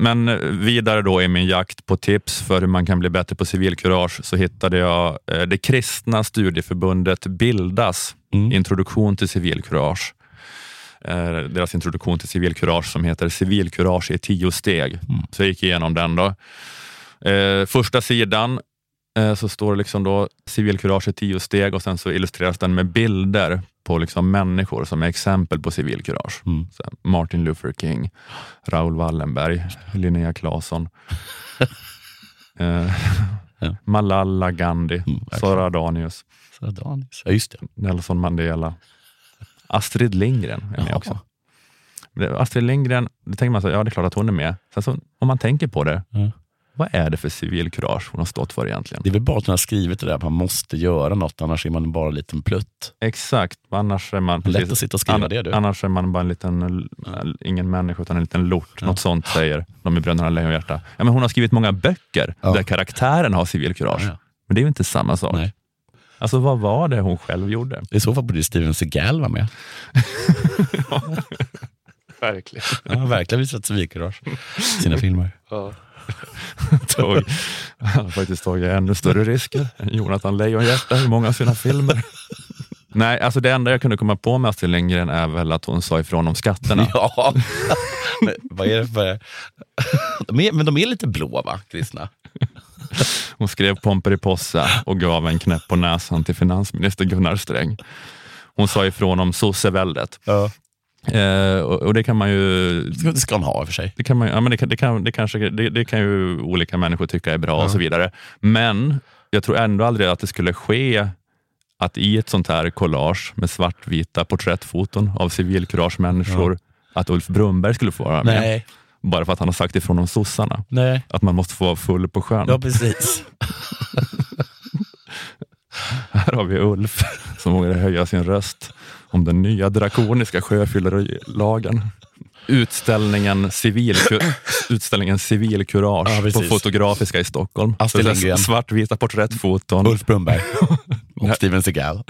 Men vidare då i min jakt på tips för hur man kan bli bättre på civilkurage så hittade jag eh, det kristna studieförbundet Bildas Mm. introduktion till civilkurage. Eh, Deras introduktion till civilkurage som heter Civilkurage i tio steg. Mm. Så jag gick igenom den. då. Eh, Första sidan eh, så står det liksom då civilkurage i tio steg och sen så illustreras den med bilder på liksom människor som är exempel på civilkurage. Mm. Martin Luther King, Raoul Wallenberg, Linnea Claesson, eh, Ja. Malala Gandhi, Mm, verkligen. Sara Danius, Saradanis. Ja, just det. Nelson Mandela, Astrid Lindgren är med Jaha. också. Astrid Lindgren, det tänker man så, ja det är klart att hon är med. Sen så, om man tänker på det, Ja. Vad är det för civilkurage hon har stått för egentligen? Det är väl bara att hon har skrivit det där, att man måste göra något, annars är man bara en liten plutt. Exakt, annars är man... Lätt att sitta och skriva An- det du. Annars är man bara en liten, ingen människa utan en liten lort. Ja. Något sånt säger de i Bröderna Lejonhjärta. Ja, men hon har skrivit många böcker Ja. där karaktären har civilkurage. Ja, ja. Men det är ju inte samma sak. Nej. Alltså vad var det hon själv gjorde? I så fall borde Steven Seagal vara med. Verkligen. Har verkligen visat civilkurage i sina filmer. Tog, han har faktiskt tagit ännu större risker än Jonathan Lejonhjärta i många av sina filmer. Nej, alltså det enda jag kunde komma på med Astrid Lindgren är väl att hon sa ifrån om skatterna. Ja, men vad är det för... De är, men de är lite blå va, kristna? Hon skrev Pomperipossa och gav en knäpp på näsan till finansminister Gunnar Sträng. Hon sa ifrån om sosseväldet. Ja. Eh, och, och det kan man ju... Det ska han ha i och för sig. Det kan, man, ja, men det, kan, det, kan, det, kanske, det, det kan ju olika människor tycka är bra och så vidare. Men jag tror ändå aldrig att det skulle ske att i ett sånt här collage med svartvita porträttfoton av civilkuragemänniskor, att Ulf Brumberg skulle få vara med. Nej. Bara för att han har sagt ifrån om sossarna. Nej. Att man måste få vara full på sjön. Ja, precis. Här har vi Ulf som vågar höja sin röst om den nya drakoniska sjöfyllerilagen. Utställningen, civilku, utställningen Civilkurage Ja, på. Fotografiska i Stockholm. Astrid Lindgren. Svartvita porträttfoton. Ulf Brumberg och Steven Seagal.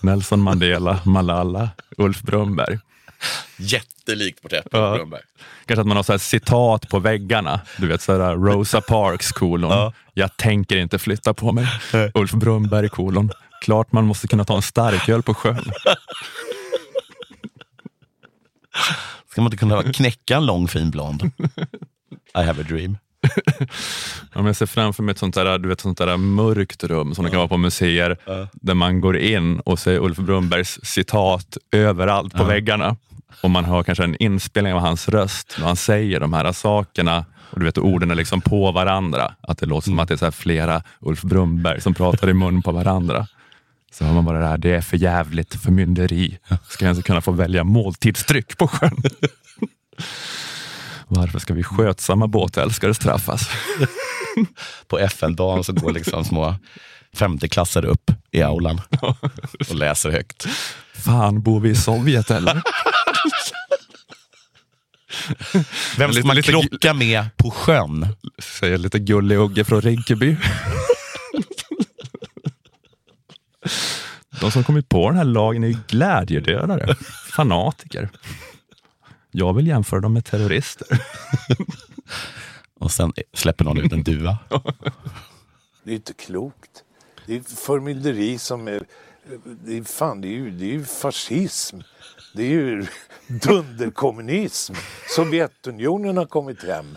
Nelson Mandela, Malala, Ulf Brumberg. Jättelikt porträtt på Ja. Brumberg. Kanske att man har så här citat på väggarna. Du vet sådär Rosa Parks kolon. Ja. Jag tänker inte flytta på mig. Ulf Brumberg kolon. Klart man måste kunna ta en starköl på sjön. Ska man inte kunna knäcka en lång fin blond? I have a dream. Ja, jag ser framför mig ett sånt där, du vet, sånt där mörkt rum som det kan vara på museer, där man går in och ser Ulf Brumbergs citat överallt på väggarna. Och man hör kanske en inspelning av hans röst när han säger de här sakerna. Och du vet, orden är liksom på varandra. Att det låter som att det är så flera Ulf Brumberg som pratar i mun på varandra. Så hör man bara det här, det är för jävligt förmynderi. Ska jag ens kunna få välja måltidsdryck på sjön? Varför ska vi skötsamma båtälskare straffas? På FN-dagen så går liksom små femteklasser upp i aulan och läser högt. Fan, bor vi i Sovjet eller? Vem ska man lite- krocka med på sjön? Säger lite gullig Ugge från Rinkeby. De som kommit på den här lagen är ju glädjedödare, fanatiker. Jag vill jämföra dem med terrorister. Och sen släpper någon ut en duva. Det är inte klokt. Det är förmynderi som är... Det är, fan, det är, ju, det är ju fascism. Det är ju dunderkommunism. Sovjetunionen har kommit hem.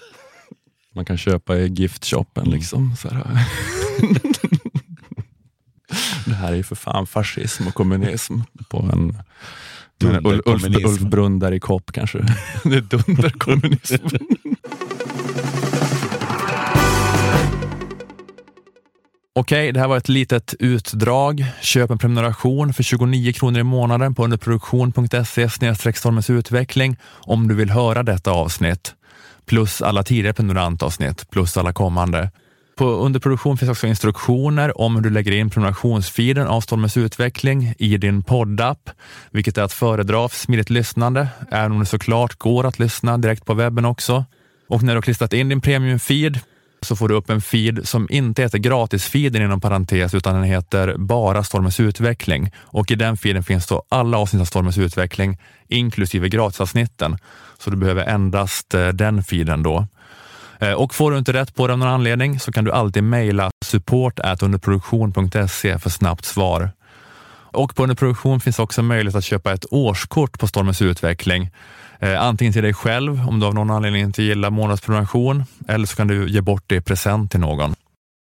Man kan köpa i giftshoppen liksom. Så här. Det här är ju för fan fascism och kommunism på en men Ulf, Ulf, i kopp kanske. Det är dunderkommunism. Okej, det här var ett litet utdrag. Köp en prenumeration för 29 kronor i månaden på underproduktion.se stormens utveckling om du vill höra detta avsnitt. Plus alla tidigare prenumerantavsnitt, plus alla kommande. På underproduktion finns också instruktioner om hur du lägger in prenumerationsfeeden av Stormens utveckling i din poddapp, vilket är att föredra för smidigt lyssnande, även om det såklart går att lyssna direkt på webben också. Och när du har klistrat in din premiumfeed så får du upp en feed som inte heter gratisfeeden inom parentes utan den heter bara Stormens utveckling. Och i den feeden finns då alla avsnitt av Stormens utveckling inklusive gratisavsnitten. Så du behöver endast eh, den feeden då. Eh, och får du inte rätt på det av någon anledning så kan du alltid mejla support underproduktion.se för snabbt svar. Och på Underproduktion finns också möjlighet att köpa ett årskort på Stormens utveckling. Eh, antingen till dig själv om du av någon anledning inte gillar månadsprenumeration eller så kan du ge bort det i present till någon.